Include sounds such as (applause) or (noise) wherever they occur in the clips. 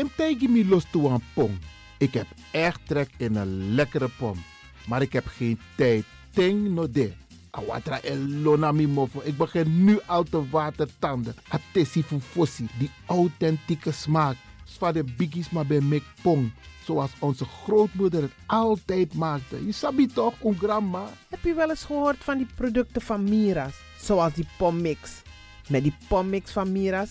Tim tegi mi los toe een pom. Ik heb echt trek in een lekkere pom. Maar ik heb geen tijd. Ting no de. Awatra elona mi. Ik begin nu al te watertanden. Atesi fufosi. Die authentieke smaak. Zwa de biggies maar bij mek pong. Zoals onze grootmoeder het altijd maakte. Je sabi toch, een grandma? Heb je wel eens gehoord van die producten van Mira's? Zoals die pommix. Met die pommix van Mira's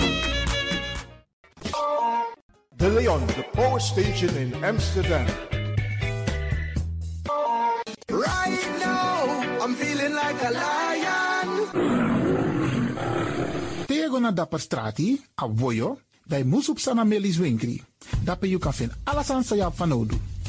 De Leon, the power station in Amsterdam. Right now, I'm feeling like a lion. Tego na dapper strati, a voyo, bij Moesop Sana Melis Winkri. Dapper you kan vinden alles aan Sayap van Odu.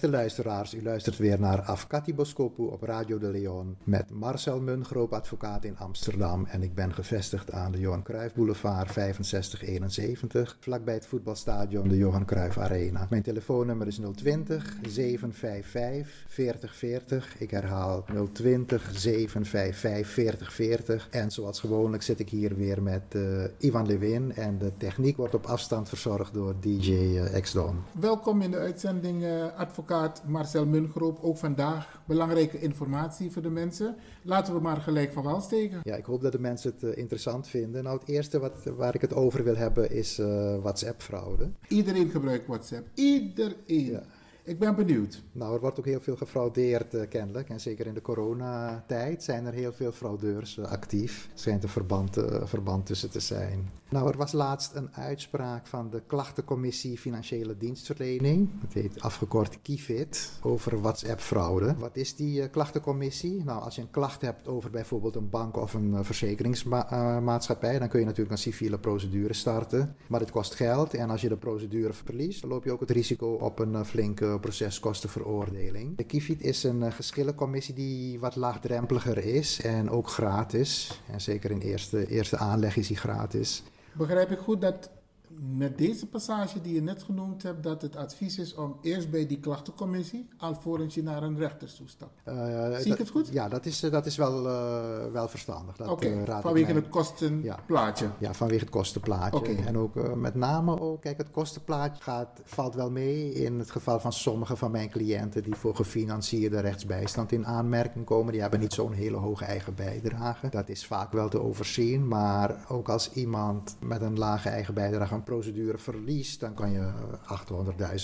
Beste luisteraars, u luistert weer naar Afkati Boskopu op Radio de Leon met Marcel Mungroop, advocaat in Amsterdam. En ik ben gevestigd aan de Johan Cruijff Boulevard 6571, vlakbij het voetbalstadion de Johan Cruijff Arena. Mijn telefoonnummer is 020 755 4040. Ik herhaal 020 755 4040. En zoals gewoonlijk zit ik hier weer met uh, Ivan Lewin en de techniek wordt op afstand verzorgd door DJ uh, X-Don. Welkom in de uitzending, uh, advocaat Marcel Mungroop. Ook vandaag belangrijke informatie voor de mensen. Laten we maar gelijk van wal steken. Ja, ik hoop dat de mensen het uh, interessant vinden. Nou, het eerste wat, waar ik het over wil hebben is uh, WhatsApp-fraude. Iedereen gebruikt WhatsApp. Iedereen. Ja. Ik ben benieuwd. Nou, er wordt ook heel veel gefraudeerd uh, kennelijk. En zeker in de coronatijd zijn er heel veel fraudeurs uh, actief. Er schijnt een verband, uh, verband tussen te zijn. Nou, er was laatst een uitspraak van de klachtencommissie Financiële Dienstverlening. Het heet afgekort KIFID, over WhatsApp-fraude. Wat is die klachtencommissie? Nou, als je een klacht hebt over bijvoorbeeld een bank of een verzekeringsmaatschappij, dan kun je natuurlijk een civiele procedure starten. Maar het kost geld en als je de procedure verliest, dan loop je ook het risico op een flinke proceskostenveroordeling. De KIFID is een geschillencommissie die wat laagdrempeliger is en ook gratis. En zeker in eerste, eerste aanleg is die gratis. Begrijp ik goed dat met deze passage die je net genoemd hebt, dat het advies is om eerst bij die klachtencommissie, alvorens je naar een rechter toestapt. Uh, Zie dat, ik het goed? Ja, dat is, dat is wel, uh, wel verstandig. Oké, okay, vanwege het kostenplaatje. Ja, ja, vanwege het kostenplaatje. Okay. En ook uh, met name ook, kijk, het kostenplaatje gaat, valt wel mee in het geval van sommige van mijn cliënten die voor gefinancierde rechtsbijstand in aanmerking komen. Die hebben niet zo'n hele hoge eigen bijdrage. Dat is vaak wel te overzien, maar ook als iemand met een lage eigen bijdrage een procedure verliest, dan kan je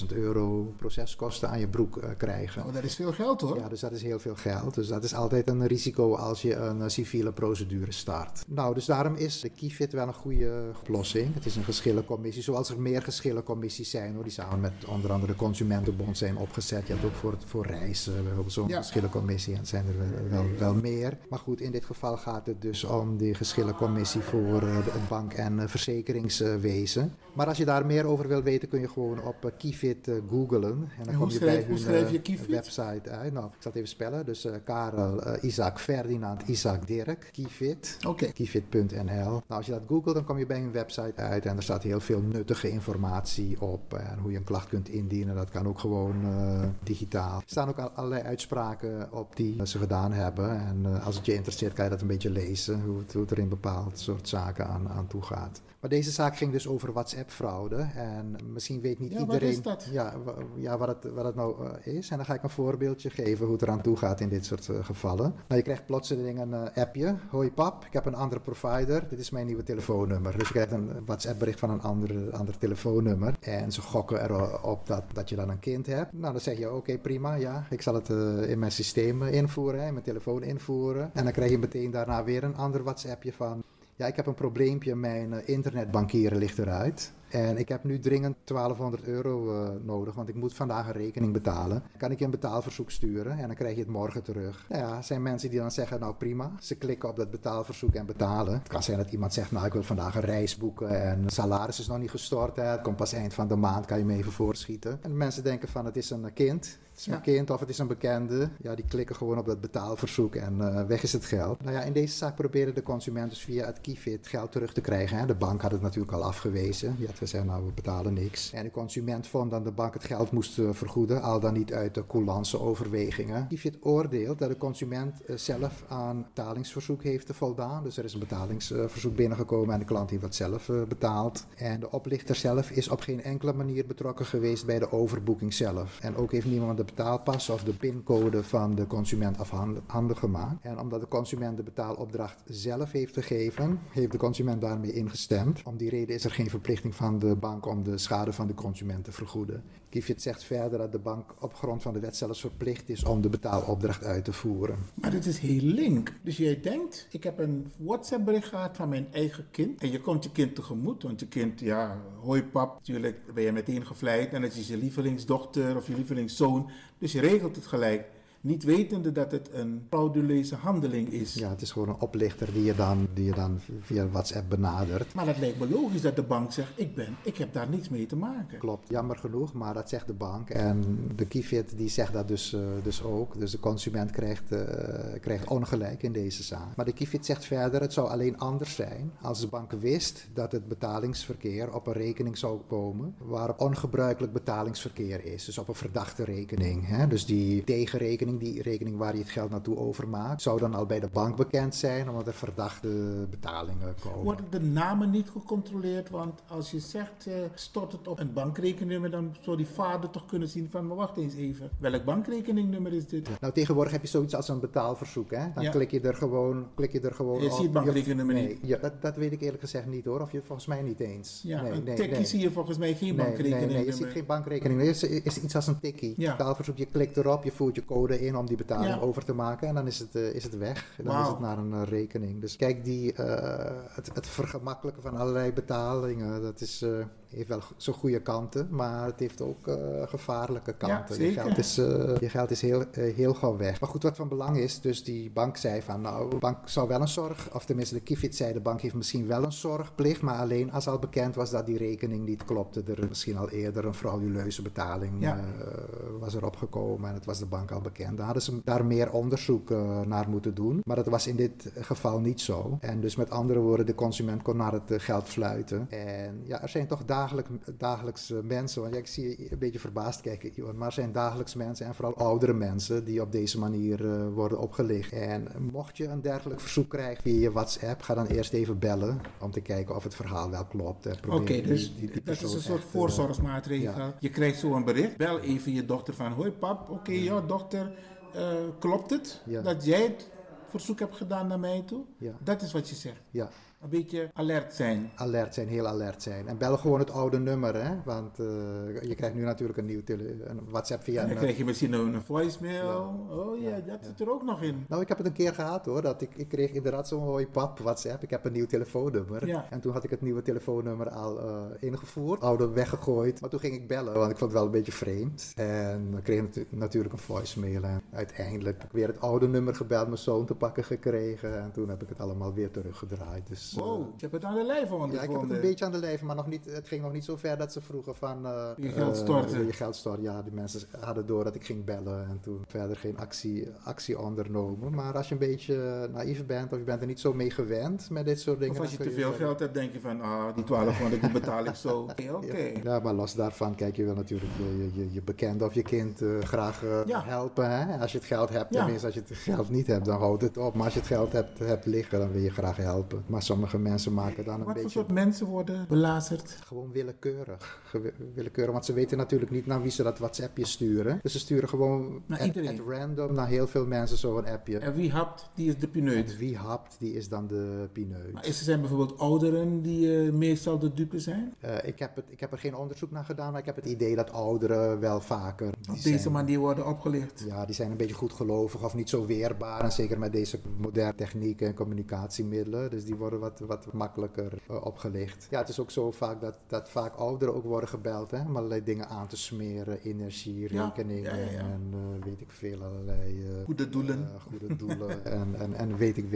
800.000 euro proceskosten aan je broek uh, krijgen. Oh, dat is veel geld hoor. Ja, dus dat is heel veel geld. Dus dat is altijd een risico als je een uh, civiele procedure start. Nou, dus daarom is de KIFIT wel een goede oplossing. Het is een geschillencommissie, zoals er meer geschillencommissies zijn, hoor, die samen met onder andere de Consumentenbond zijn opgezet. Je hebt ook voor, voor reizen bijvoorbeeld zo'n ja. geschillencommissie en zijn er wel, wel, meer. Maar goed, in dit geval gaat het dus om die geschillencommissie voor het bank- en verzekeringswezen. Maar als je daar meer over wil weten, kun je gewoon op Kifit googlen. En dan en kom je bij hun uh, website uit. Nou, ik zal het even spellen. Dus uh, Karel, uh, Isaac, Ferdinand, Isaac, Dirk, Kifit. Oké. Okay. Kifit.nl. Nou, als je dat googelt, dan kom je bij hun website uit. En er staat heel veel nuttige informatie op. En hoe je een klacht kunt indienen. Dat kan ook gewoon digitaal. Er staan ook allerlei uitspraken op die ze gedaan hebben. En als het je interesseert, kan je dat een beetje lezen. Hoe het, hoe het er in bepaald soort zaken aan, aan toe gaat. Maar deze zaak ging dus over WhatsApp-fraude. En misschien weet niet ja, iedereen wat dat? Ja, ja, wat, het, wat het nou uh, is. En dan ga ik een voorbeeldje geven hoe het eraan toe gaat in dit soort uh, gevallen. Nou, je krijgt plotseling een uh, appje. Hoi pap, ik heb een andere provider. Dit is mijn nieuwe telefoonnummer. Dus je krijgt een WhatsApp-bericht van een ander, ander telefoonnummer. En ze gokken erop dat, dat je dan een kind hebt. Nou, dan zeg je oké, okay, prima. Ja, ik zal het in mijn systeem invoeren, in mijn telefoon invoeren. En dan krijg je meteen daarna weer een ander WhatsAppje van... Ja, ik heb een probleempje. Mijn uh, internetbankieren ligt eruit. En ik heb nu dringend 1200 euro uh, nodig, want ik moet vandaag een rekening betalen. Kan ik je een betaalverzoek sturen en dan krijg je het morgen terug. Nou ja, zijn mensen die dan zeggen, nou prima. Ze klikken op dat betaalverzoek en betalen. Het kan zijn dat iemand zegt, nou ik wil vandaag een reis boeken en het salaris is nog niet gestort. Hè. Het komt pas eind van de maand, kan je me even voorschieten. En mensen denken van, het is een kind. Het is kind of het is een bekende. Ja, die klikken gewoon op dat betaalverzoek en uh, weg is het geld. Nou ja, in deze zaak proberen de consument dus via het Kifit geld terug te krijgen. Hè. De bank had het natuurlijk al afgewezen. Die had gezegd, nou we betalen niks. En de consument vond dat de bank het geld moest uh, vergoeden, al dan niet uit de coulance overwegingen. Kifit oordeelt dat de consument uh, zelf aan betalingsverzoek heeft voldaan. Dus er is een betalingsverzoek binnengekomen en de klant heeft dat zelf betaald. En de oplichter zelf is op geen enkele manier betrokken geweest bij de overboeking zelf. En ook heeft niemand de betaalpas of de pincode van de consument afhandig gemaakt. En omdat de consument de betaalopdracht zelf heeft gegeven, heeft de consument daarmee ingestemd. Om die reden is er geen verplichting van de bank om de schade van de consument te vergoeden. Kifit zegt verder dat de bank op grond van de wet zelfs verplicht is om de betaalopdracht uit te voeren. Maar dit is heel link. Dus jij denkt, ik heb een WhatsApp bericht gehad van mijn eigen kind. En je komt je kind tegemoet, want je kind, ja, hoi pap, natuurlijk ben je meteen gevleid. En het is je lievelingsdochter of je lievelingszoon. Dus je regelt het gelijk. Niet wetende dat het een frauduleuze handeling is. Ja, het is gewoon een oplichter die je dan, die je dan via WhatsApp benadert. Maar dat lijkt me logisch dat de bank zegt: ik ben, ik heb daar niks mee te maken. Klopt, jammer genoeg, maar dat zegt de bank. En de Kifit die zegt dat dus, uh, dus ook. Dus de consument krijgt, uh, krijgt ongelijk in deze zaak. Maar de Kifit zegt verder: het zou alleen anders zijn als de bank wist dat het betalingsverkeer op een rekening zou komen waarop ongebruikelijk betalingsverkeer is. Dus op een verdachte rekening. Hè? Dus die tegenrekening die rekening waar je het geld naartoe overmaakt, zou dan al bij de bank bekend zijn, omdat er verdachte betalingen komen. Worden de namen niet gecontroleerd? Want als je zegt, uh, stort het op een bankrekeningnummer, dan zou die vader toch kunnen zien van, maar wacht eens even, welk bankrekeningnummer is dit? Nou, tegenwoordig heb je zoiets als een betaalverzoek, hè? Dan ja. klik je er gewoon, klik je er gewoon je op. ziet het bankrekeningnummer nee, niet? Ja, dat, dat weet ik eerlijk gezegd niet hoor, of je volgens mij niet eens. Ja, nee, een nee, tikkie nee. zie je volgens mij geen bankrekeningnummer. Nee, nee, je ziet geen bankrekening. Het is, is iets als een tikkie. Ja. Betaalverzoek, je klikt erop, je voert je code in om die betaling Ja. over te maken en dan is het, uh, is het weg. En dan is het naar een uh, rekening. Dus kijk, die, uh, het, het vergemakkelijken van allerlei betalingen, dat is, heeft wel zijn goede kanten, maar het heeft ook gevaarlijke kanten. je, geld is, je geld is heel, heel gauw weg. Maar goed, wat van belang is, dus die bank zei van, nou, de bank zou wel een zorg, of tenminste de Kifit zei, de bank heeft misschien wel een zorgplicht, maar alleen als al bekend was dat die rekening niet klopte. Er misschien al eerder een frauduleuze betaling Ja. was erop gekomen en het was de bank al bekend. Daar hadden ze daar meer onderzoek naar moeten doen. Maar dat was in dit geval niet zo. En dus met andere woorden, de consument kon naar het geld fluiten. En ja, er zijn toch dagelijk, dagelijks uh, mensen, want ja, ik zie je een beetje verbaasd kijken, Iwan, maar er zijn dagelijks mensen en vooral oudere mensen die op deze manier worden opgelicht. En mocht je een dergelijk verzoek krijgen via je WhatsApp, ga dan eerst even bellen om te kijken of het verhaal wel klopt. Oké, okay, dus die, die dat is een soort voorzorgsmaatregel. Ja. Je krijgt zo een bericht, bel even je dochter van, hoi pap, oké, okay, ja dochter, uh, klopt het dat jij het verzoek hebt gedaan naar mij toe? Dat is wat je zegt. Ja. Een beetje alert zijn. Alert zijn, heel alert zijn. En bel gewoon het oude nummer, hè. Want uh, je krijgt nu natuurlijk een nieuw een WhatsApp via... En dan krijg je misschien een, een voicemail. Ja. Oh ja, dat zit er ook nog in. Nou, ik heb het een keer gehad hoor. Dat ik, ik kreeg inderdaad zo'n hoi pap WhatsApp. Ik heb een nieuw telefoonnummer. Ja. En toen had ik het nieuwe telefoonnummer al uh, ingevoerd. Oude weggegooid. Maar toen ging ik bellen, want ik vond het wel een beetje vreemd. En dan kreeg ik natuurlijk een voicemail. En uiteindelijk heb ik weer het oude nummer gebeld, mijn zoon te pakken gekregen. En toen heb ik het allemaal weer teruggedraaid. Dus, wow, je hebt het aan de lijf ondervonden. Ja, ik heb het een beetje aan de lijf, maar nog niet, het ging nog niet zo ver dat ze vroegen van... Uh, je geld storten. je geld storten, ja. Die mensen hadden door dat ik ging bellen. En toen verder geen actie, actie ondernomen. Maar als je een beetje naïef bent of je bent er niet zo mee gewend met dit soort dingen... Of als je te veel je geld hebt, denk je van, ah, die 1200 die betaal ik zo. (laughs) Oké, okay, okay. ja, ja, maar los daarvan, kijk, je wil natuurlijk je, je, je bekende of je kind uh, graag ja. helpen. Hè? Als je het geld hebt, tenminste, als je het geld niet hebt, dan houdt het op. Maar als je het geld hebt, hebt liggen, dan wil je graag helpen. Maar sommige mensen maken dan een Wat beetje... Wat voor soort mensen worden belazerd? Gewoon willekeurig. willekeurig. Want ze weten natuurlijk niet naar wie ze dat WhatsAppje sturen. Dus ze sturen gewoon naar at, iedereen. At random naar heel veel mensen zo'n appje. En wie hapt, die is de pineut. En wie hapt, die is dan de pineut. Maar is er zijn bijvoorbeeld ouderen die uh, meestal de dupe zijn? Uh, ik, heb het, ik heb er geen onderzoek naar gedaan, maar ik heb het idee dat ouderen wel vaker... Op deze zijn, manier worden opgelicht? Ja, die zijn een beetje goedgelovig of niet zo weerbaar. En zeker met deze moderne technieken en communicatiemiddelen. Dus die worden wat, wat makkelijker uh, opgelicht. Ja, het is ook zo vaak dat, dat vaak ouderen ook worden gebeld hè, om allerlei dingen aan te smeren. Energie, rekeningen ja, ja, ja, en uh, weet ik veel, allerlei... Uh, goede doelen. Goede doelen (laughs) en, en, en weet, ik,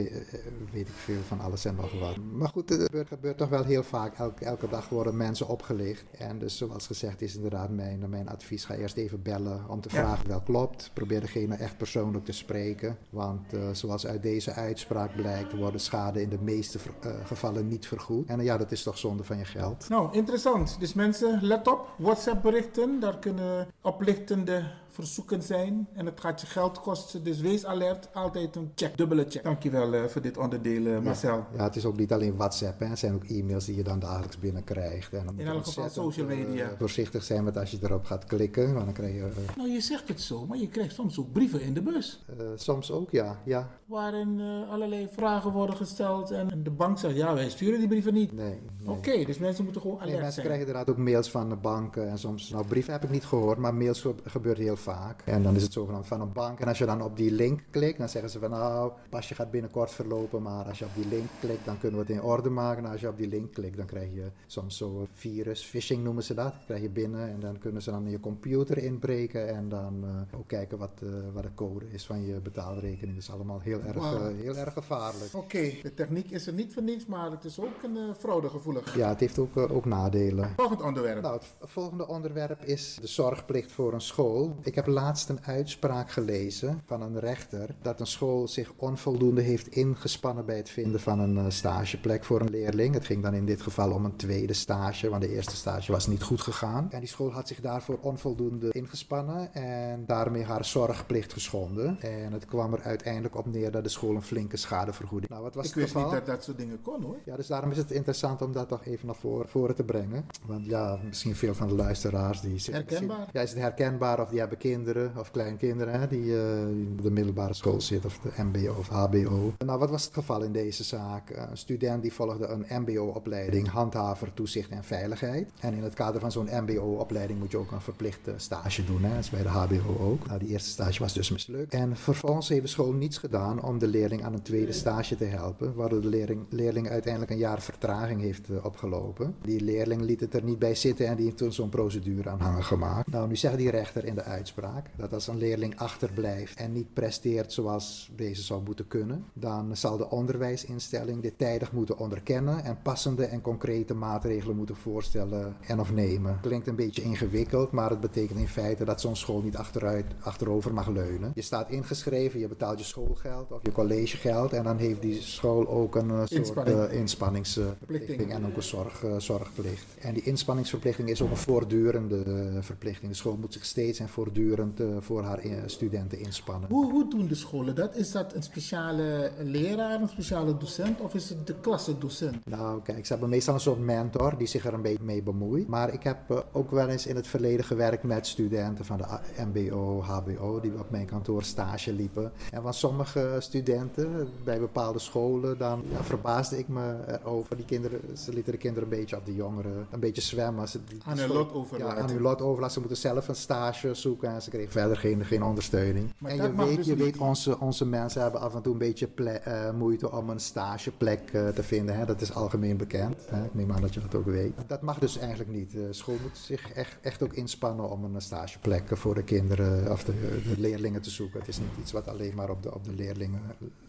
weet ik veel van alles en nog wat. Maar goed, het gebeurt, gebeurt toch wel heel vaak. Elke, elke dag worden mensen opgelicht. En dus zoals gezegd is inderdaad mijn, mijn advies. Ga eerst even bellen om te vragen wel klopt. Probeer degene echt persoonlijk te spreken. Want zoals uit deze uitspraak blijkt, worden schade in de meeste gevallen niet vergoed. En ja, dat is toch zonde van je geld. Nou, interessant. Dus mensen, let op. WhatsApp berichten, daar kunnen oplichtende verzoeken zijn. En het gaat je geld kosten. Dus wees alert. Altijd een check, dubbele check. Dankjewel uh, voor dit onderdeel, uh, Marcel. Ja, ja, het is ook niet alleen WhatsApp. Hè. Het zijn ook e-mails die je dan dagelijks binnenkrijgt. En dan In elk geval social media. Uh, voorzichtig zijn met als je erop gaat klikken. Want dan krijg je... nou, je zegt het zo, maar je krijgt soms ook brieven in de bus. soms ook, ja. ja. Waarin allerlei vragen worden gesteld. En de bank zegt, ja, wij sturen die brieven niet. Nee. nee. Oké, okay, dus mensen moeten gewoon alert nee, mensen zijn. krijgen inderdaad ook mails van de banken. En soms, nou, brieven heb ik niet gehoord, maar mails gebeurt heel vaak. En dan is het zogenaamd van een bank. En als je dan op die link klikt, dan zeggen ze van nou, pasje gaat binnenkort verlopen. Maar als je op die link klikt, dan kunnen we het in orde maken. En als je op die link klikt, dan krijg je soms zo'n virus, phishing noemen ze dat. krijg je binnen en dan kunnen ze dan in je computer inbreken. En dan uh, ook kijken wat, uh, wat de code is van je betaalrekening. Dat is allemaal heel erg, wow. uh, heel erg gevaarlijk. Oké, okay. de techniek is er niet voor niets, maar het is ook een fraudegevoelig. Ja, het heeft ook, ook nadelen. Volgend onderwerp. Nou, het volgende onderwerp is de zorgplicht voor een school. Ik heb laatst een uitspraak gelezen van een rechter dat een school zich onvoldoende heeft ingespannen bij het vinden van een uh, stageplek voor een leerling. Het ging dan in dit geval om een tweede stage, want de eerste stage was niet goed gegaan. En die school had zich daarvoor onvoldoende ingespannen en daarmee haar zorgplicht geschonden. En het kwam er uiteindelijk op neer dat de school een flinke schadevergoeding. Nou, wat was Ik het wist geval? niet dat dat soort dingen kon hoor. Ja, dus daarom is het interessant om dat toch even naar voren, voren te brengen. Want ja, misschien veel van de luisteraars die... Herkenbaar? Ja, is het herkenbaar of die hebben kinderen of kleinkinderen die, uh, op de middelbare school zitten of de mbo of hbo. Nou, wat was het geval in deze zaak? Een student die volgde een mbo-opleiding handhaver, toezicht en veiligheid. En in het kader van zo'n mbo-opleiding moet je ook een verplichte stage doen. Hè? Dat is bij de hbo ook. Nou, die eerste stage was dus mislukt. En vervolgens heeft de school niets gedaan om de leerling aan een tweede stage te helpen, waardoor de leerling, leerling uiteindelijk een jaar vertraging heeft uh, opgelopen. Die leerling liet het er niet bij zitten en die heeft toen zo'n procedure aanhanger gemaakt. Nou, nu zegt die rechter in de uitspraak dat als een leerling achterblijft en niet presteert zoals deze zou moeten kunnen, dan zal de onderwijsinstelling dit tijdig moeten onderkennen en passende en concrete maatregelen moeten voorstellen en of nemen. Klinkt een beetje ingewikkeld, maar het betekent in feite dat zo'n school niet achteruit, achterover mag leunen. Je staat ingeschreven, je betaalt je schoolgeld of je collegegeld en dan heeft die school ook een uh, soort uh, inspanningsverplichting en ook een zorg, zorgplicht. En die inspanningsverplichting is ook een voortdurende verplichting. De school moet zich steeds en voortdurend voortdurend uh, voor haar in, studenten inspannen. Hoe, hoe doen de scholen dat? Is dat een speciale leraar, een speciale docent of is het de klassendocent? Nou, kijk, ze hebben meestal een soort mentor die zich er een beetje mee bemoeit. Maar ik heb uh, ook wel eens in het verleden gewerkt met studenten van de MBO, HBO, die op mijn kantoor stage liepen. En van sommige studenten bij bepaalde scholen, dan ja, verbaasde ik me erover. Die kinderen, ze lieten de kinderen een beetje, of de jongeren, een beetje zwemmen. Ze, aan hun lot overlaten. Ja, aan hun lot overlaten. Ze moeten zelf een stage zoeken ze kregen verder geen, geen ondersteuning. Maar en je weet, dus je weet onze, onze mensen hebben af en toe een beetje uh, moeite om een stageplek uh, te vinden. Hè? Dat is algemeen bekend. Hè? Ik neem aan dat je dat ook weet. Dat mag dus eigenlijk niet. De school moet zich echt, echt ook inspannen om een stageplek voor de kinderen of de, de leerlingen te zoeken. Het is niet iets wat alleen maar op de, op de leerlingen,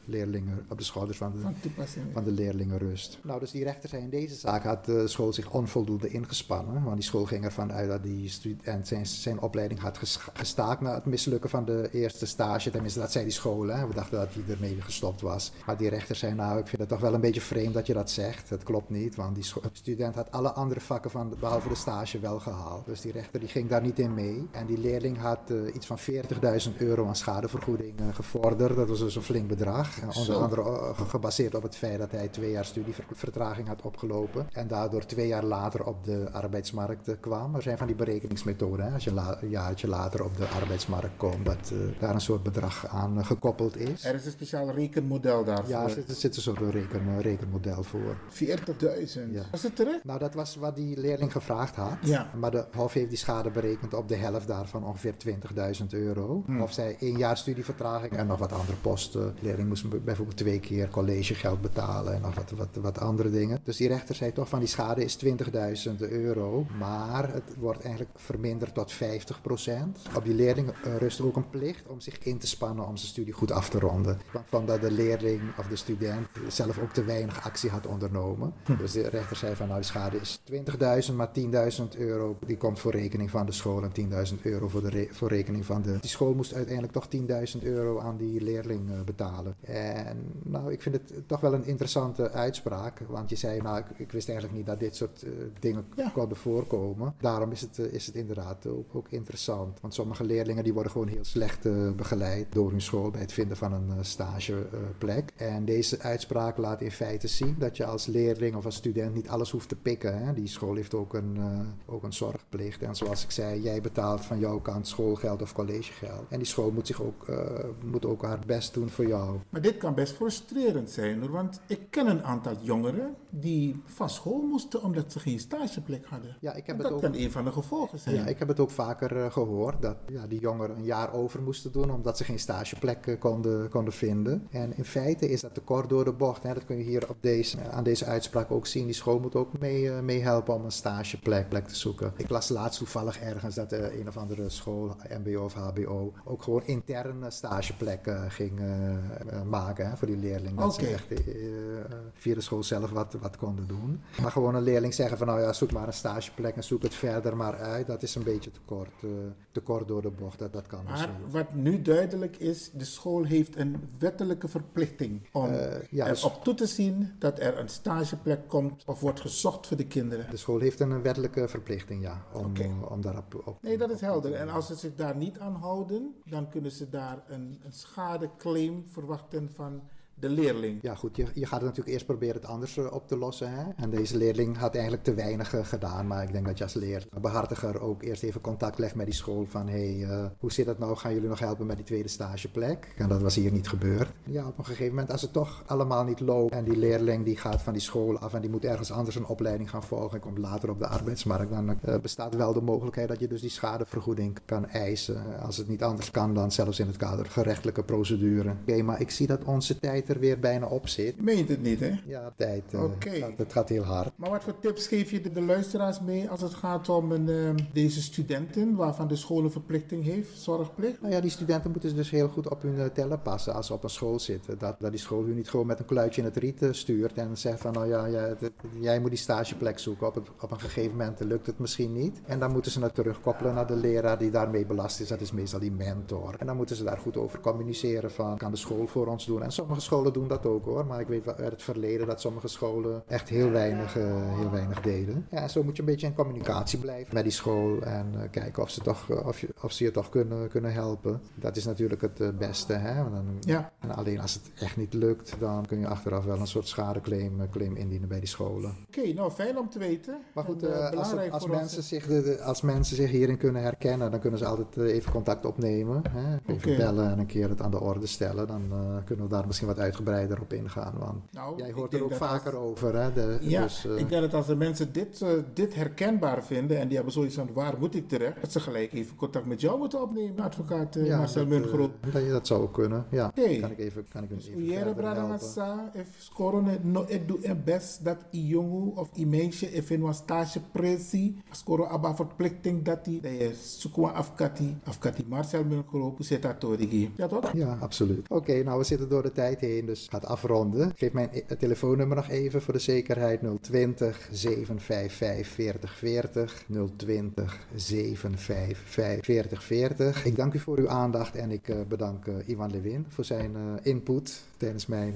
leerlingen, op de schouders van de, van de leerlingen rust. Nou, dus die rechter zei in deze zaak had de school zich onvoldoende ingespannen. Want die school ging ervan uit dat die student zijn, zijn opleiding had gestaakt na het mislukken van de eerste stage. Tenminste, dat zei die school. Hè. We dachten dat hij ermee gestopt was. Maar die rechter zei, nou, ik vind het toch wel een beetje vreemd dat je dat zegt. Het klopt niet, want die student had alle andere vakken van, behalve de stage wel gehaald. Dus die rechter die ging daar niet in mee. En die leerling had uh, iets van 40.000 euro aan schadevergoeding uh, gevorderd. Dat was dus een flink bedrag. onder andere uh, gebaseerd op het feit dat hij twee jaar studievertraging had opgelopen. En daardoor twee jaar later op de arbeidsmarkt kwam. Er zijn van die berekeningsmethoden. Hè? Als je een jaartje later op de arbeidsmarkt komt, dat daar een soort bedrag aan gekoppeld is. Er is een speciaal rekenmodel daarvoor. Ja, er zit een soort reken, rekenmodel voor. 40.000? Ja. Was het terecht? Nou, dat was wat die leerling gevraagd had. Ja. Maar de Hof heeft die schade berekend op de helft daarvan, ongeveer 20.000 euro. Hmm. Of zij één jaar studievertraging en nog wat andere posten. De leerling moest bijvoorbeeld twee keer collegegeld betalen en nog wat, wat, wat andere dingen. Dus die rechter zei toch van die schade is 20.000 euro. Maar het wordt eigenlijk verminderd tot 50%. Op die leerling rust ook een plicht om zich in te spannen om zijn studie goed af te ronden. Van dat de leerling of de student zelf ook te weinig actie had ondernomen. Hm. Dus de rechter zei van nou die schade is 20.000, maar 10.000 euro die komt voor rekening van de school en 10.000 euro voor, de voor rekening van de... Die school moest uiteindelijk toch 10.000 euro aan die leerling uh, betalen. En nou, ik vind het toch wel een interessante uitspraak. Want je zei, nou, ik, ik wist eigenlijk niet dat dit soort uh, dingen ja. konden voorkomen. Daarom is het, uh, is het inderdaad ook, ook, interessant. Want sommige leerlingen die worden gewoon heel slecht begeleid door hun school bij het vinden van een stageplek. en deze uitspraak laat in feite zien dat je als leerling of als student niet alles hoeft te pikken. Hè? Die school heeft ook een, ook een zorgplicht. En zoals ik zei, jij betaalt van jouw kant schoolgeld of collegegeld. En die school moet, zich ook, moet ook haar best doen voor jou. Maar dit kan best frustrerend zijn hoor. Want ik ken een aantal jongeren die van school moesten omdat ze geen stageplek hadden. Ja, ik heb dat het ook, kan een van de gevolgen zijn. Ja, ik heb het ook vaker gehoord. Dat ja, die jongeren een jaar over moesten doen omdat ze geen stageplek uh, konden, konden vinden. En in feite is dat te kort door de bocht. Hè. Dat kun je hier op deze, aan deze uitspraak ook zien. Die school moet ook mee, mee helpen om een stageplek plek te zoeken. Ik las laatst toevallig ergens dat uh, een of andere school, MBO of HBO, ook gewoon interne stageplekken ging uh, maken hè, voor die leerling. Dat ze echt uh, via de school zelf wat, wat konden doen. Maar gewoon een leerling zeggen van nou ja, zoek maar een stageplek en zoek het verder maar uit. Dat is een beetje te kort, te kort door de bocht. Dat, dat kan maar wat nu duidelijk is, de school heeft een wettelijke verplichting om ja, erop dus, toe te zien dat er een stageplek komt of wordt gezocht voor de kinderen. De school heeft een wettelijke verplichting, ja, om, okay. om daarop op, Nee, dat is helder. En als ze zich daar niet aan houden, dan kunnen ze daar een, een schadeclaim verwachten van de leerling. Ja, goed. Je, je gaat het natuurlijk eerst proberen het anders uh, op te lossen. Hè? En deze leerling had eigenlijk te weinig uh, gedaan. Maar ik denk dat je als leerbehartiger ook eerst even contact legt met die school. Van hé, hey, uh, hoe zit dat nou? Gaan jullie nog helpen met die tweede stageplek? En dat was hier niet gebeurd. Ja, op een gegeven moment, als het toch allemaal niet loopt. En die leerling die gaat van die school af en die moet ergens anders een opleiding gaan volgen. En komt later op de arbeidsmarkt. Dan bestaat wel de mogelijkheid dat je dus die schadevergoeding kan eisen. Als het niet anders kan, dan zelfs in het kader gerechtelijke procedure. Oké, maar ik zie dat onze tijd er weer bijna op zit. Je meent het niet, hè? Ja, tijd. Uh, Oké. Okay. Gaat heel hard. Maar wat voor tips geef je de, de luisteraars mee als het gaat om een, uh, deze studenten waarvan de school een verplichting heeft, zorgplicht? Nou ja, die studenten moeten dus heel goed op hun uh, tellen passen als ze op een school zitten. Dat, dat die school hun niet gewoon met een kluitje in het riet stuurt en zegt van nou ja, jij, moet die stageplek zoeken. Op, het, op een gegeven moment lukt het misschien niet. En dan moeten ze het terugkoppelen naar de leraar die daarmee belast is. Dat is meestal die mentor. En dan moeten ze daar goed over communiceren van kan de school voor ons doen. En sommige scholen doen dat ook hoor. Maar ik weet uit het verleden dat sommige scholen echt heel weinig, uh, heel weinig deden. Ja, zo moet je een beetje in communicatie blijven met die school. En uh, kijken of ze, toch, uh, of, je, of ze je toch kunnen, kunnen helpen. Dat is natuurlijk het beste. Hè? Dan, ja. En alleen als het echt niet lukt, dan kun je achteraf wel een soort schadeclaim claim indienen bij die scholen. Oké, okay, nou fijn om te weten. Maar goed, en, als, als, mensen zich de, als mensen zich hierin kunnen herkennen, dan kunnen ze altijd even contact opnemen. Hè? Even okay. bellen en een keer het aan de orde stellen. Dan kunnen we daar misschien wat uitgebreider op ingaan. Want nou, jij hoort er ook vaker over. Hè? De, ja, dus, uh, ik denk dat als de mensen dit, uh, dit herkenbaar vinden en die hebben zoiets van waar moet ik terecht, dat ze gelijk even contact met jou moeten opnemen, advocaat uh, ja, Marcel Mungroep. Dat, dat zou ook kunnen, ja. Okay. Kan ik even, kan ik even Jere Bradangasa, if scoren no doe en best dat i jongen of i meisje if in een stage pressie, scoren abba verplichting dat die, dat je afkati, afkati Marcel Mungroep, zit dat Ja toch? Ja, absoluut. Oké, okay, nou we zitten door de tijd heen, dus gaat afronden. Geef mijn telefoonnummer nog even voor de zekerheid. 020 755 4040. 020 755 4040. Ik dank u voor uw aandacht en ik uh, bedank uh, Ivan Lewin voor zijn uh, input tijdens mijn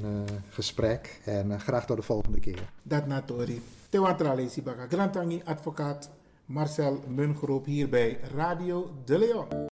gesprek. En graag tot de volgende keer. Dat natori. Tewatralesi Baga. Grantangi advocaat Marcel Mungroep hier bij Radio De Leon.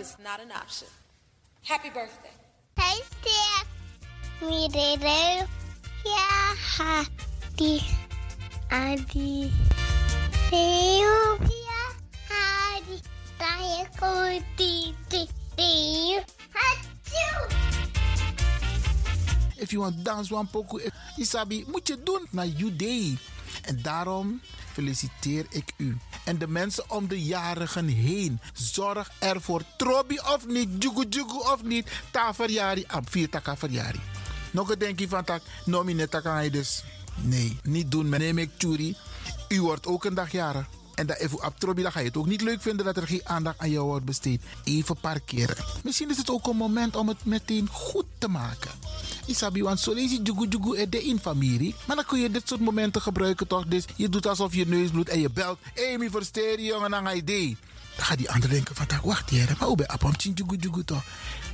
Is not an option. Happy birthday. Hey, Steph. Me, Dede. Yeah, happy. Adi. Theo. Yeah, If you want dance one poco, Isabi, moet je doen naar day. En daarom feliciteer ik u. En de mensen om de jarigen heen. Zorg ervoor. Trobi of niet, jugu jugu of niet. Ta verjari, ab vier taka verjari. Nog een denkje van tak, nomine taka dus. Nee, niet doen. Neem ik churi. U wordt ook een dag jarig. En dat even op Trobi, dan ga je het ook niet leuk vinden dat er geen aandacht aan jou wordt besteed. Even parkeren. Misschien is het ook een moment om het meteen goed te maken. Isabi, want zo lees je jugu jugu de in familie. Maar dan kun je dit soort momenten gebruiken toch? Dus je doet alsof je neus bloedt en je belt. Hey, versteer jongen, je idee. Dan gaat die ander denken van, wacht hier, maar hoe ben je jugu jugu toch?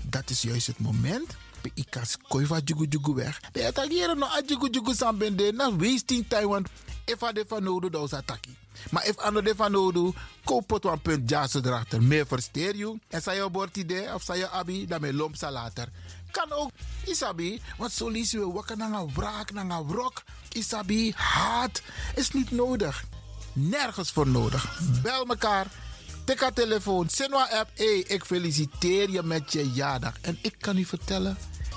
Dat is juist het moment ik kan koiva jugu jugu weg. De attackeren no a jugu jugu sambende na wasting time want if a de van nodig dan ataki. Maar if ander de van nodig, koop het een punt jassen erachter. Meer versteer je. En zei je bord idee of zei je abi, dan me lomp later. Kan ook, isabi, want zo lees je wakker naar een wraak, naar een wrok. Isabi, haat is niet nodig. Nergens voor nodig. Bel elkaar. Tik haar telefoon, Sinwa app. Hey, ik feliciteer je met je jaardag. En ik kan u vertellen,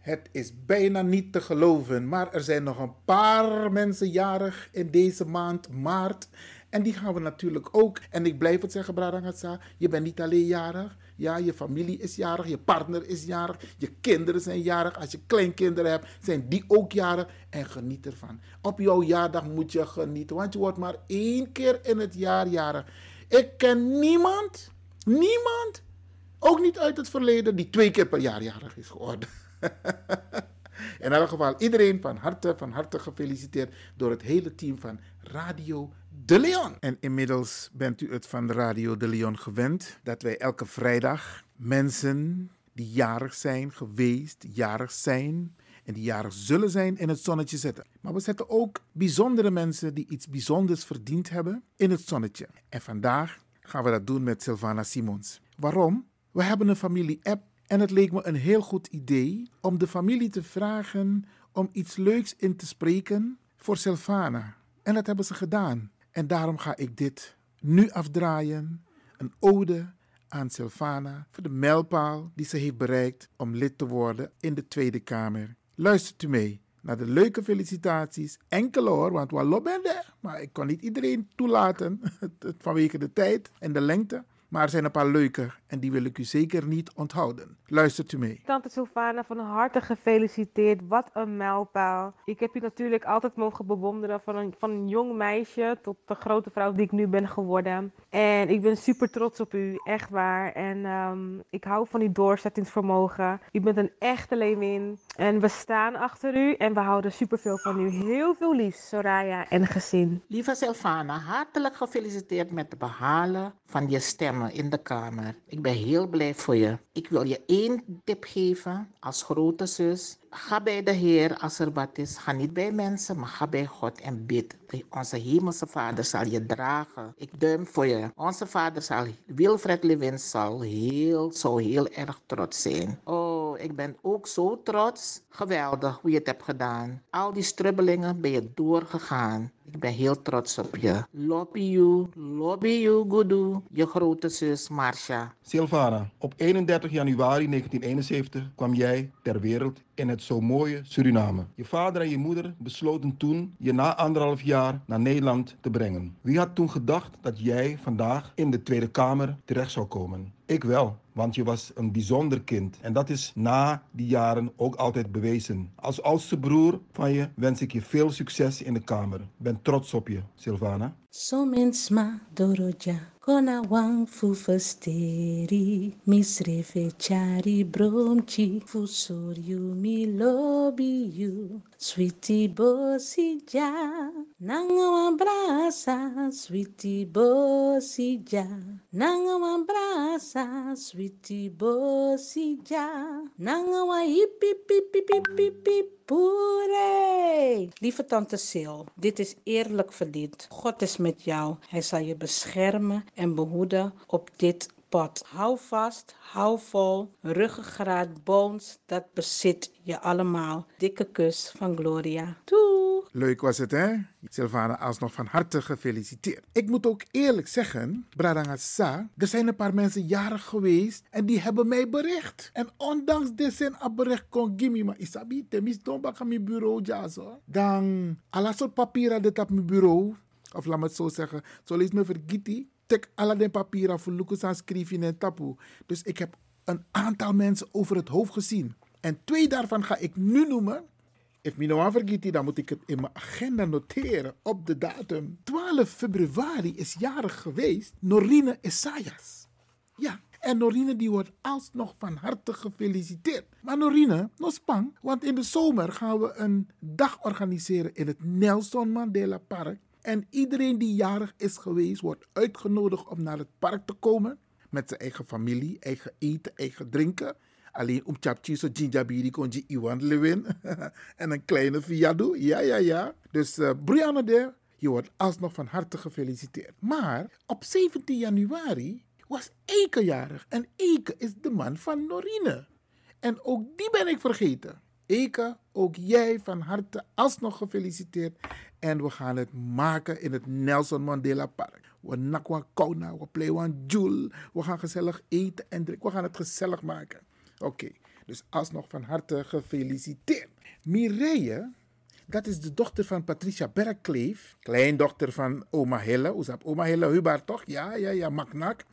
Het is bijna niet te geloven, maar er zijn nog een paar mensen jarig in deze maand maart. En die gaan we natuurlijk ook. En ik blijf het zeggen, Bradangasa, je bent niet alleen jarig. Ja, je familie is jarig, je partner is jarig, je kinderen zijn jarig. Als je kleinkinderen hebt, zijn die ook jarig. En geniet ervan. Op jouw jaardag moet je genieten, want je wordt maar één keer in het jaar jarig. Ik ken niemand, niemand, ook niet uit het verleden, die twee keer per jaar jarig is geworden. (laughs) In elk geval, iedereen van harte, van harte gefeliciteerd door het hele team van Radio De Leon. En inmiddels bent u het van Radio De Leon gewend dat wij elke vrijdag mensen die jarig zijn geweest, jarig zijn en die jarig zullen zijn in het zonnetje zetten. Maar we zetten ook bijzondere mensen die iets bijzonders verdiend hebben in het zonnetje. En vandaag gaan we dat doen met Sylvana Simons. Waarom? We hebben een familie-app en het leek me een heel goed idee om de familie te vragen om iets leuks in te spreken voor Sylvana. En dat hebben ze gedaan. En daarom ga ik dit nu afdraaien. Een ode aan Sylvana voor de mijlpaal die ze heeft bereikt om lid te worden in de Tweede Kamer. Luistert u mee naar de leuke felicitaties. Enkele hoor, want wat ben Maar ik kon niet iedereen toelaten (laughs) vanwege de tijd en de lengte. Maar er zijn een paar leuke en die wil ik u zeker niet onthouden. Luistert u mee. Tante Sylvana, van harte gefeliciteerd. Wat een mijlpaal. Ik heb u natuurlijk altijd mogen bewonderen van een, van een jong meisje tot de grote vrouw die ik nu ben geworden. En ik ben super trots op u, echt waar. En um, ik hou van uw doorzettingsvermogen. U bent een echte leeuwin. En we staan achter u en we houden superveel van u. Heel veel lief, Soraya en gezin. Lieve Sylvana, hartelijk gefeliciteerd met de behalen van je stemmen in de Kamer. Ik ben heel blij voor je. Ik wil je één tip geven als grote zus. Ga bij de Heer als er wat is. Ga niet bij mensen, maar ga bij God en bid. Onze hemelse Vader zal je dragen. Ik duim voor je. Onze Vader zal, Wilfred Lewin zal heel, zo heel erg trots zijn. Oh, ik ben ook zo trots. Geweldig hoe je het hebt gedaan. Al die strubbelingen ben je doorgegaan. Ik ben heel trots op je. Lobby you, lobby you, Gudu. Je grote zus Marcia. Silvana, op 31 januari 1971 kwam jij ter wereld in het zo mooie Suriname. Je vader en je moeder besloten toen je na anderhalf jaar naar Nederland te brengen. Wie had toen gedacht dat jij vandaag in de Tweede Kamer terecht zou komen? Ik wel, want je was een bijzonder kind. En dat is na die jaren ook altijd bewezen. Als oudste broer van je wens ik je veel succes in de Kamer. Ben trots op je, Silvana. Somensma doroja. Kona wang fu fasteri, misreve chari bromchi, fu soryu mi lobby you, sweetie bosija, nanga wambrasa, sweetie bosija, nanga wambrasa, sweetie bosija, nanga wa hippie pipi pipi pipi pure. Lieve tante Sil, dit is eerlijk verdiend. God is met jou. Hij zal je beschermen en behoeden op dit pad. Hou vast, hou vol, ruggengraat, bones, dat bezit je allemaal. Dikke kus van Gloria. Doei! Leuk was het, hè? Sylvana alsnog van harte gefeliciteerd. Ik moet ook eerlijk zeggen, Bradangasa, er zijn een paar mensen jarig geweest en die hebben mij bericht. En ondanks dit zijn bericht kon gimme, maar isabi, temis don baka mijn bureau jazo. Dan, alle soort papieren dit op mijn bureau, of laat me het zo zeggen, zo lees me vergeten tek alle de papieren voor Lucas aan schrijven en tapu. Dus ik heb een aantal mensen over het hoofd gezien. En twee daarvan ga ik nu noemen. If me nou vergeet, dan moet ik het in mijn agenda noteren op de datum. 12 februari is jarig geweest Norine Essayas. Ja, en Norine die wordt alsnog van harte gefeliciteerd. Maar Norine, nog spang, want in de zomer gaan we een dag organiseren in het Nelson Mandela Park. En iedereen die jarig is geweest wordt uitgenodigd om naar het park te komen. Met zijn eigen familie, eigen eten, eigen drinken. Alleen om chapchi so ginjabiri kon je Iwan Lewin. (laughs) en een kleine fiado. Ja, ja, ja. Dus uh, Brianna je wordt alsnog van harte gefeliciteerd. Maar op 17 januari was Eke jarig. En Eke is de man van Norine. En ook die ben ik vergeten. Eke, ook jij van harte alsnog gefeliciteerd. En we gaan het maken in het Nelson Mandela Park. We nakwa kona, we playen Jul. We gaan gezellig eten en drinken. We gaan het gezellig maken. Oké, dus alsnog van harte gefeliciteerd. Mireille, dat is de dochter van Patricia Bergkleef. Kleindochter van oma Hille. Hoe oma Hille Hubar toch? Ja, ja, ja, maknak.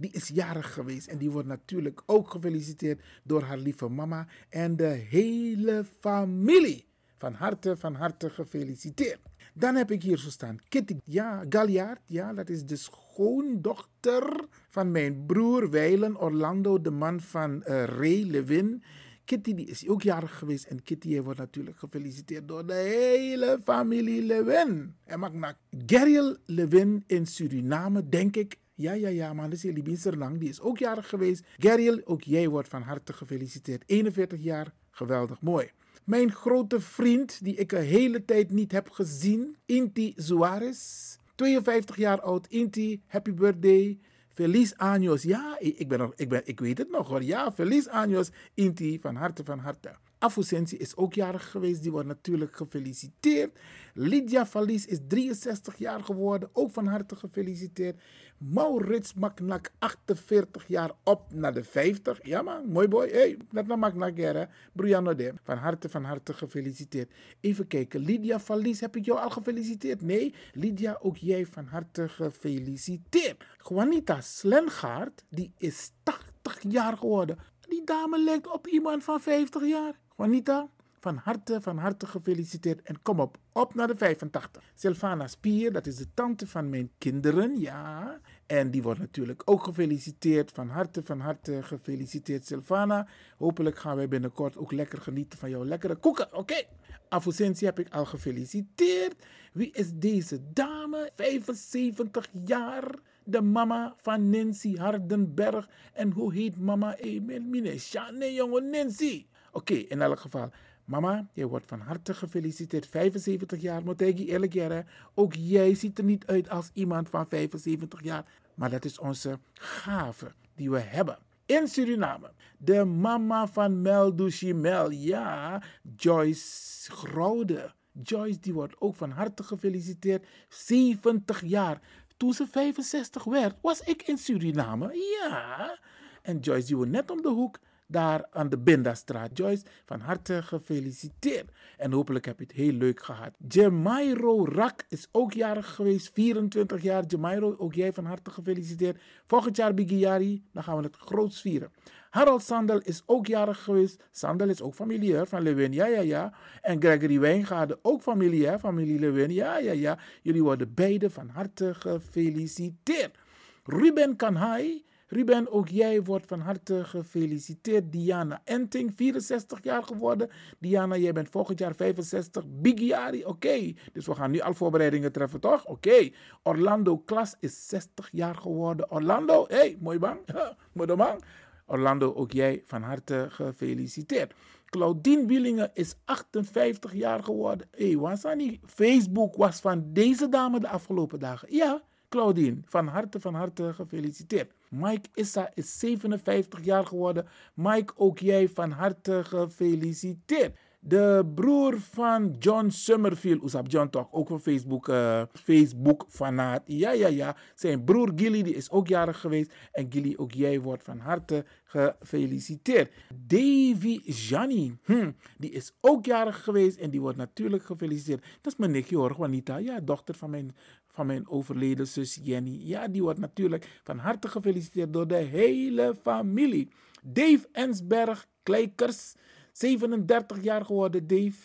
Die is jarig geweest en die wordt natuurlijk ook gefeliciteerd door haar lieve mama en de hele familie. Van harte, van harte gefeliciteerd. Dan heb ik hier zo staan Kitty ja, Galliard. Ja, dat is de schoondochter van mijn broer Weilen Orlando, de man van uh, Ray Levin. Kitty die is ook jarig geweest en Kitty wordt natuurlijk gefeliciteerd door de hele familie Levin. En mag naar Gerriel Levin in Suriname, denk ik. Ja, ja, ja, man, is Libin Serlang. Die is ook jarig geweest. Gerriel, ook jij wordt van harte gefeliciteerd. 41 jaar, geweldig mooi. Mijn grote vriend, die ik een hele tijd niet heb gezien, Inti Suarez. 52 jaar oud. Inti, happy birthday. Feliz años. Ja, ik, ben nog, ik, ben, ik weet het nog hoor. Ja, feliz años. Inti, van harte, van harte. Afusensi is ook jarig geweest. Die wordt natuurlijk gefeliciteerd. Lydia Valies is 63 jaar geworden. Ook van harte gefeliciteerd. Maurits Maknak, 48 jaar op naar de 50. Ja man, mooi boy. Hey, net naar Maknak, hè. Brianna de. Van harte, van harte gefeliciteerd. Even kijken. Lydia Valies, heb ik jou al gefeliciteerd? Nee. Lydia, ook jij van harte gefeliciteerd. Juanita Slengaard, die is 80 jaar geworden. Die dame lijkt op iemand van 50 jaar. Juanita, van harte, van harte gefeliciteerd. En kom op, op naar de 85. Sylvana Spier, dat is de tante van mijn kinderen, ja. En die wordt natuurlijk ook gefeliciteerd. Van harte, van harte gefeliciteerd, Sylvana. Hopelijk gaan wij binnenkort ook lekker genieten van jouw lekkere koeken. Oké. Okay. Heb ik al gefeliciteerd. Wie is deze dame? 75 jaar. De mama van Nancy Hardenberg. En hoe heet mama? Emil Minesha? Nee, jongen, Nancy. Oké, in elk geval. Mama, je wordt van harte gefeliciteerd. 75 jaar, moet ik je eerlijk zeggen. Ook jij ziet er niet uit als iemand van 75 jaar. Maar dat is onze gave die we hebben. In Suriname. De mama van Mel Duchimel. Ja, Joyce Graude. Joyce die wordt ook van harte gefeliciteerd. 70 jaar. Toen ze 65 werd, was ik in Suriname. Ja. En Joyce die woont net om de hoek daar aan de Bindastraat. Joyce, van harte gefeliciteerd. En hopelijk heb je het heel leuk gehad. Jemairo Rak is ook jarig geweest, 24 jaar. Jemairo, ook jij van harte gefeliciteerd. Volgend jaar Bigiari, dan gaan we het groots vieren. Harold Sandel is ook jarig geweest. Sandel is ook familie van Lewin, ja, ja, ja. En Gregory Wijngaarden, ook familie, familie Lewin, ja, ja, ja. Jullie worden beide van harte gefeliciteerd. Ruben Kanhai Ruben, ook jij wordt van harte gefeliciteerd. Diana Enting, 64 jaar geworden. Diana, jij bent volgend jaar 65. Bigiari, oké. Dus we gaan nu al voorbereidingen treffen, toch? Oké. Orlando Klas is 60 jaar geworden. Orlando, hé, hey, mooi bang. (laughs) mooi bang. Orlando, ook jij van harte gefeliciteerd. Claudine Wielingen is 58 jaar geworden. Hé, hey, was niet? Facebook was van deze dame de afgelopen dagen. Ja, Claudine, van harte, van harte gefeliciteerd. Mike Issa is 57 jaar geworden. Mike, ook jij van harte gefeliciteerd. De broer van John Summerfield, Oesap John toch, ook van Facebook, uh, Facebook fanaat. Ja, ja, ja. Zijn broer Gilly, die is ook jarig geweest. En Gilly, ook jij wordt van harte gefeliciteerd. Davy Jani, hm, die is ook jarig geweest en die wordt natuurlijk gefeliciteerd. Dat is mijn nichtje hoor, Juanita. Ja, dochter van mijn, van mijn overleden zus Jenny. Ja, die wordt natuurlijk van harte gefeliciteerd door de hele familie. Dave Ensberg, Kleikers, 37 jaar geworden. Dave,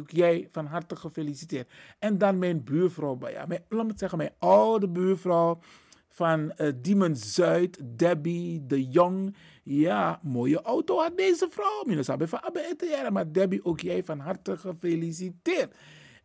ook jij van harte gefeliciteerd. En dan mijn buurvrouw, ja, mijn, laat me zeggen, mijn oude buurvrouw van uh, Zuid, Debbie de Jong. Ja, mooie auto had deze vrouw. Minus van Abbe Maar Debbie, ook jij van harte gefeliciteerd.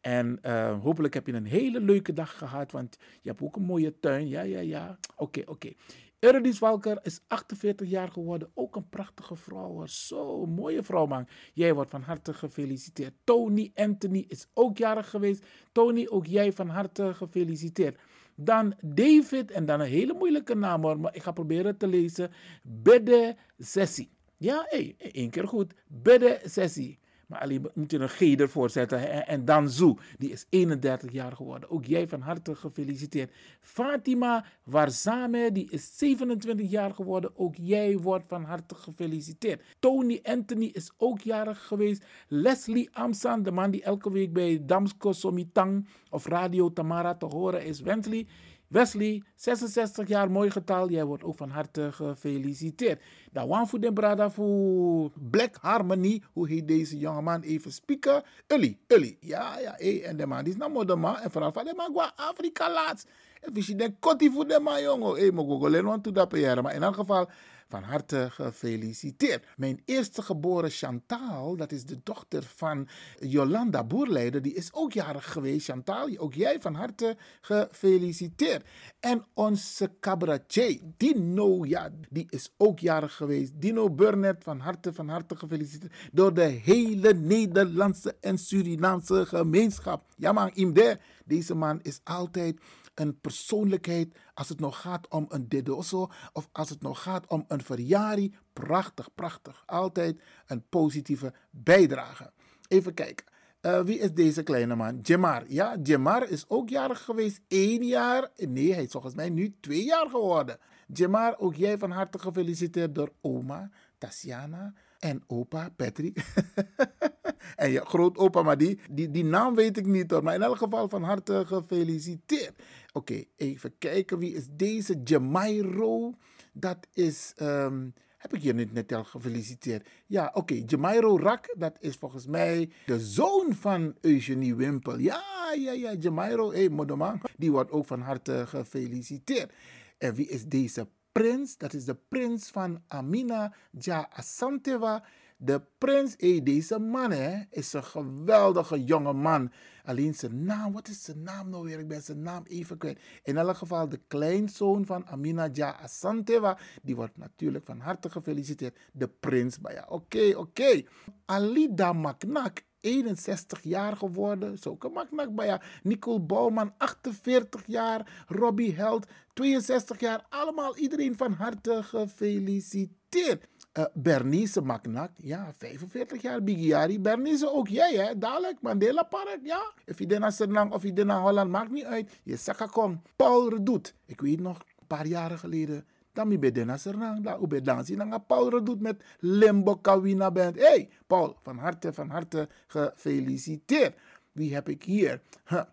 En uh, hopelijk heb je een hele leuke dag gehad, want je hebt ook een mooie tuin. Ja, ja, ja. Oké, oké. Okay. Walker is 48 jaar geworden. Ook een prachtige vrouw. Zo, mooie vrouw, man. Jij wordt van harte gefeliciteerd. Tony Anthony is ook jarig geweest. Tony, ook jij van harte gefeliciteerd. Dan David, en dan een hele moeilijke naam hoor, maar ik ga proberen te lezen. Bede Sessie. Ja, hey, één keer goed. Bede Sessie. Maar alleen moet je een G ervoor zetten. En dan Zo, die is 31 jaar geworden. Ook jij van harte gefeliciteerd. Fatima Warzame, die is 27 jaar geworden. Ook jij wordt van harte gefeliciteerd. Tony Anthony is ook jarig geweest. Leslie Amsan, de man die elke week bij Damsko Somitang of Radio Tamara te horen is. Wensley Wesley, 66 jaar, mooi getal. Jij wordt ook van harte gefeliciteerd. Dan one voor de brada voor Black Harmony. Hoe heet deze jongeman? Even spieken. Uli, Uli. Ja, ja, hey, en de man is nou de man. En vooral van de man qua Afrika laatst. En denkt, kotti voor de man, jongen. Hé, maar ik alleen want dat Maar in elk geval, van harte gefeliciteerd. Mijn eerste geboren Chantal, dat is de dochter van Jolanda Boerleider, die is ook jarig geweest. Chantal, ook jij van harte gefeliciteerd. En onze cabaretier, Dino, ja, die is ook jarig geweest. Dino Burnett, van harte, van harte gefeliciteerd. Door de hele Nederlandse en Surinaamse gemeenschap. Ja man, Imde, deze man is altijd een persoonlijkheid als het nog gaat om een dedoso of als het nog gaat om een verjaring. Prachtig, prachtig. Altijd een positieve bijdrage. Even kijken. Uh, wie is deze kleine man? Jemar. Ja, Jemar is ook jarig geweest. Eén jaar. Nee, hij is volgens mij nu twee jaar geworden. Jemar, ook jij van harte gefeliciteerd door oma, Tatiana en opa Patrick. (laughs) en je grootopa, maar die, die, die naam weet ik niet hoor. Maar in elk geval van harte gefeliciteerd. Oké, even kijken. Wie is deze? Jamairo. Dat is... Um, heb ik je niet net al gefeliciteerd? Ja, oké. Okay. Jamairo Rak, dat is volgens mij de zoon van Eugenie Wimpel. Ja, ja, ja. Jamairo, hé, hey, Modoman. Die wordt ook van harte gefeliciteerd. En wie is deze prins? Dat is de prins van Amina Ja Asanteva. De prins, hey, deze man hè, is een geweldige jonge man. Alleen zijn naam, wat is zijn naam nou weer? Ik ben zijn naam even kwijt. In elk geval de kleinzoon van Amina Ja Asanteva. Die wordt natuurlijk van harte gefeliciteerd. De prins Baya. Oké, oké. Alida Maknak 61 jaar geworden. Zo Maknak Baya. Nicole Bouwman, 48 jaar. Robbie Held, 62 jaar. Allemaal iedereen van harte gefeliciteerd. Uh, Bernice Maknak, ja, 45 jaar, Bigiari. Bernice, ook jij, hè, dadelijk, Mandela Park, ja. Of je naar Suriname of je naar Holland, maakt niet uit. Je zegt kom. Paul Redoet, ik weet nog, een paar jaren geleden, dan je naar Suriname, dan. Dan Paul Redoet met Limbo Kawina Band. hey, Paul, van harte, van harte gefeliciteerd. Wie heb ik hier?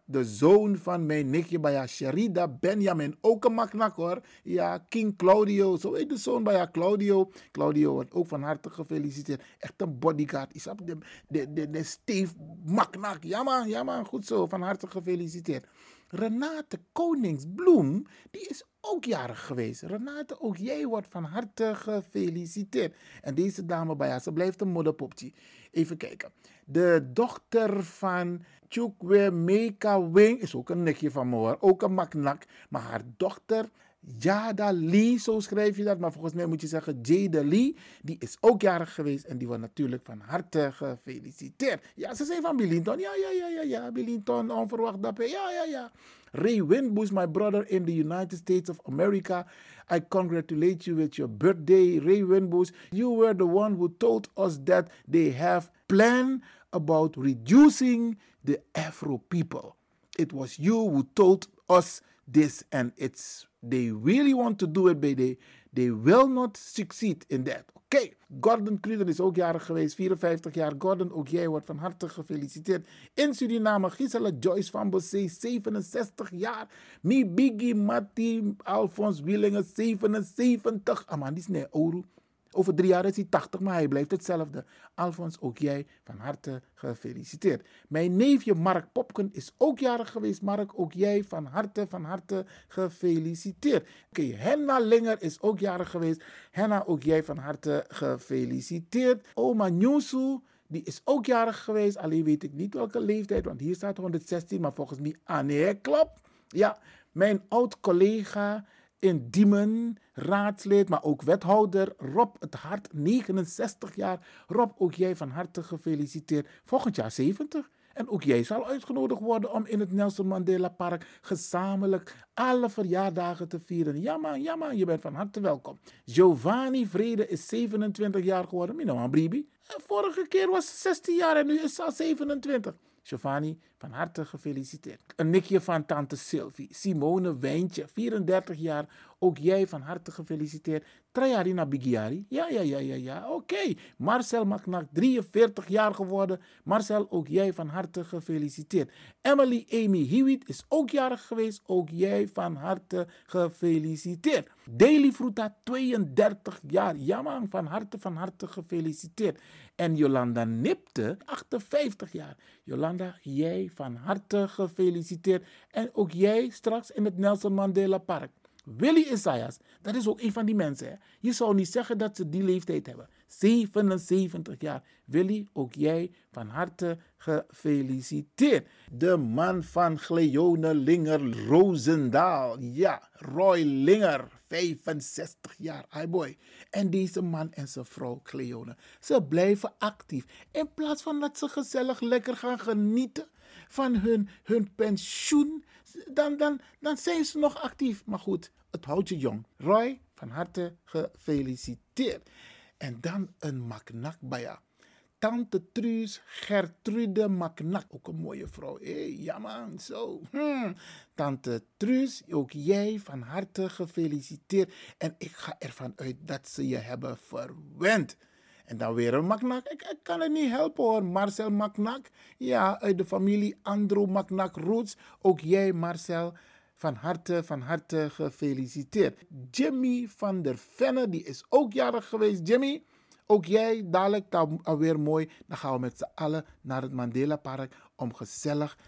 de zoon van mijn nichtje bij Sherida Benjamin. Ook een maknak hoor. Ja, King Claudio. Zo heet de zoon bij Claudio. Claudio wordt ook van harte gefeliciteerd. Echt een bodyguard. Is de, de, de, de Steve Maknak. Ja man, man. Goed zo. Van harte gefeliciteerd. Renate Koningsbloem, die is ook jarig geweest. Renate, ook jij wordt van harte gefeliciteerd. En deze dame bij haar, ze blijft een modderpopje. Even kijken. De dochter van Chukwe Meka Wing is ook een nichtje van me. Ook een maknak. Maar haar dochter Jada Lee, zo schrijf je dat. Maar volgens mij moet je zeggen Jada Lee. Die is ook jarig geweest en die wordt natuurlijk van harte gefeliciteerd. Ja, ze zijn van Billington. Ja, ja, ja, ja, ja. Billington, onverwacht dat. Ja, ja, ja. Ray Winboos, my brother in the United States of America. I congratulate you with your birthday, Ray Winboos. You were the one who told us that they have plan about reducing the Afro people. It was you who told us this, and it's they really want to do it, but they, they will not succeed in that. Oké, okay. Gordon Kruger is ook jarig geweest, 54 jaar. Gordon, ook jij wordt van harte gefeliciteerd. In Suriname, Gisela Joyce van Bossé, 67 jaar. Mi Biggie Matti Alphonse Willingen, 77. Ah man, die is nee, Oru. Over drie jaar is hij 80, maar hij blijft hetzelfde. Alfons, ook jij van harte gefeliciteerd. Mijn neefje Mark Popken is ook jarig geweest. Mark, ook jij van harte, van harte gefeliciteerd. Oké, Henna Linger is ook jarig geweest. Henna, ook jij van harte gefeliciteerd. Oma Nyosu, die is ook jarig geweest. Alleen weet ik niet welke leeftijd, want hier staat 116, maar volgens mij, ah nee, klopt. Ja, mijn oud-collega in Diemen, raadslid, maar ook wethouder Rob het Hart, 69 jaar. Rob, ook jij van harte gefeliciteerd. Volgend jaar 70. En ook jij zal uitgenodigd worden om in het Nelson Mandela Park gezamenlijk alle verjaardagen te vieren. Ja man, ja man, je bent van harte welkom. Giovanni Vrede is 27 jaar geworden. Mino Bribi. Vorige keer was ze 16 jaar en nu is ze al 27. Giovanni, van harte gefeliciteerd. Een nikje van tante Sylvie. Simone Wijntje, 34 jaar. Ook jij van harte gefeliciteerd. Trayarina Bigiari. Ja, ja, ja, ja, ja. Oké. Marcel Maknak, 43 jaar geworden. Marcel, ook jij van harte gefeliciteerd. Emily Amy Hewitt is ook jarig geweest. Ook jij van harte gefeliciteerd. Daily Fruta, 32 jaar. Ja man, van harte, van harte gefeliciteerd. En Jolanda Nipte, 58 jaar. Jolanda, jij van harte gefeliciteerd. En ook jij straks in het Nelson Mandela Park. Willy Isaias, dat is ook een van die mensen. Hè? Je zou niet zeggen dat ze die leeftijd hebben. 77 jaar. Willy, ook jij van harte gefeliciteerd. De man van Gleone Linger Roosendaal. Ja, Roy Linger, 65 jaar. Hi boy. En deze man en zijn vrouw Cleone, ze blijven actief. In plaats van dat ze gezellig lekker gaan genieten van hun, hun pensioen, dan, dan, dan zijn ze nog actief. Maar goed, het houdt je jong. Roy, van harte gefeliciteerd. En dan een Maknakbaya. Tante Truus Gertrude Maknak. Ook een mooie vrouw. Hé, hey, ja man, zo. Hmm. Tante Truus, ook jij van harte gefeliciteerd. En ik ga ervan uit dat ze je hebben verwend. En dan weer een Maknak. Ik, ik, kan het niet helpen hoor. Marcel Maknak. Ja, uit de familie Andrew Maknak Roots. Ook jij, Marcel. Van harte, van harte gefeliciteerd. Jimmy van der Venne, die is ook jarig geweest. Jimmy, ook jij, dadelijk alweer mooi. Dan gaan we met z'n allen naar het Mandela Park om gezellig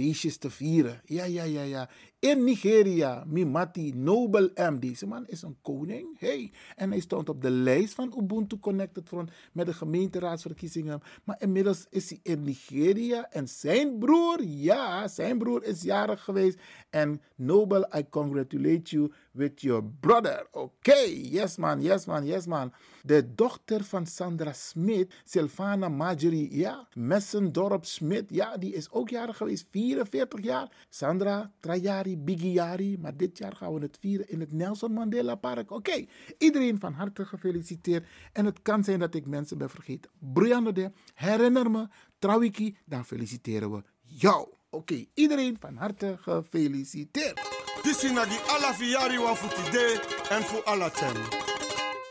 feestjes te vieren. Ja, ja, ja, ja. In Nigeria, Mimati Nobel M. Deze man is een koning. Hey. En hij stond op de lijst van Ubuntu Connected Front met de gemeenteraadsverkiezingen. Maar inmiddels is hij in Nigeria. En zijn broer, ja, zijn broer is jarig geweest. En Nobel, I congratulate you with your brother. Oké, yes man, yes man, yes man. De dochter van Sandra Smit, Sylvana Marjorie, ja, Messendorp Smit, ja, die is ook jarig geweest, 44 jaar. Sandra Trajari Bigiari, maar dit jaar gaan we het vieren in het Nelson Mandela Park. Oké, iedereen van harte gefeliciteerd. En het kan zijn dat ik mensen ben vergeten. Brianne de, herinner me, Trawiki, dan feliciteren we jou. Oké, iedereen van harte gefeliciteerd. Dit is die alla fiari wa today en voor alla ten.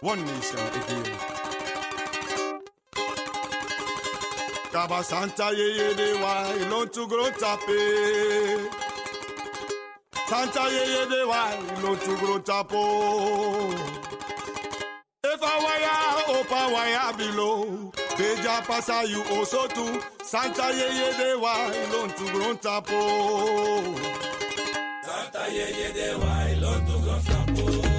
One nation again. Kaba Santa ye ye de wa ilon to grow tape. Santa ye ye de wa ilon to grow tapo. If I wire opa wire below. Beja pasa you also too. Santa ye ye de wa ilon to grow tapo ayẹyẹ dẹ̀ to go kan fàpọ̀.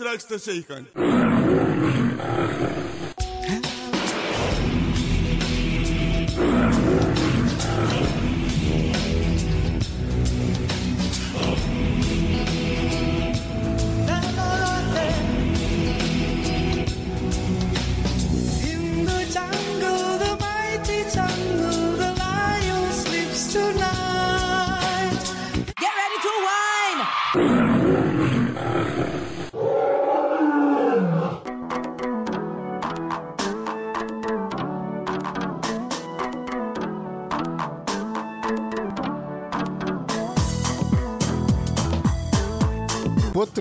likes to shake on.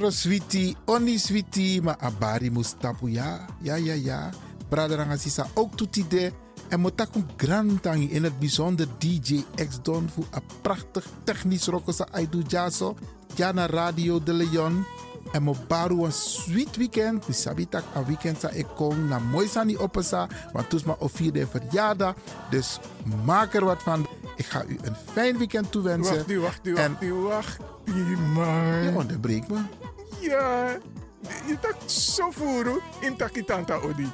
Potro switi, oni switi, ma abari mustapu ya. Ja, ja, ja. Braderanga sisa ook toetide. En motaku grantangi in het bijzonder DJ X Don voor een prachtig technisch rokosa Aidu Jaso. Jana Radio de Leon. En mo baru een sweet weekend. Mi sabitak een weekend sa ik kom na mooi sani opesa. Want toes ma o vierde verjaardag. Dus maak er wat van. Ik ga u een fijn weekend toewensen. Wacht nu, wacht nu, wacht nu, wacht nu, man. Je onderbreekt me. Ja, je tak zo voeren in takitanta odi.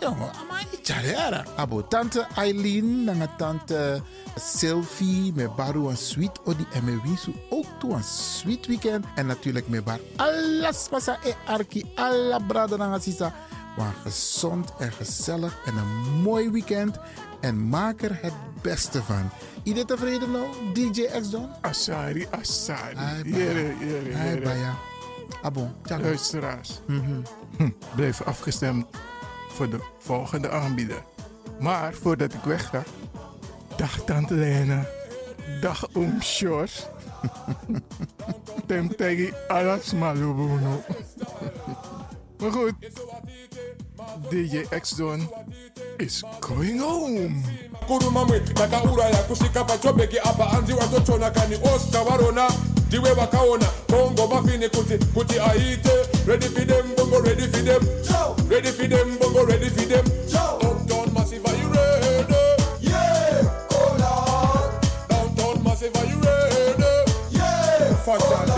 Jongen, ama icharera. Abo tante Eileen, nanga tante Sylvie, me baru een sweet odi en me wisu ook toe een sweet weekend. En natuurlijk me bar alles pasa e arki, alla brada nanga sisa. Maar gezond en gezellig en een mooi weekend. En maak er het beste van. Iedereen tevreden nou, DJ X Don? Asari, Asari. Jere, jere, Ai, jere. Abo, tjaka. Luisteraars, Mhm. hm, blijf afgestemd voor de volgende aanbieder. Maar voordat ik wegga, Dag Tante Lena. Dag Oom Sjors. (laughs) Tem tegi alas malubuno. Maar goed. DJ X-Don is going home. pachobheki apa kani osta varona The way wakaona Bongo mafini kuti kuti aite Ready for them bongo ready for them Joe. Ready for them bongo ready for them Joe. Uptown massive are you ready? Yeah, hold on. Downtown massive are you ready? Yeah, Fuck oh,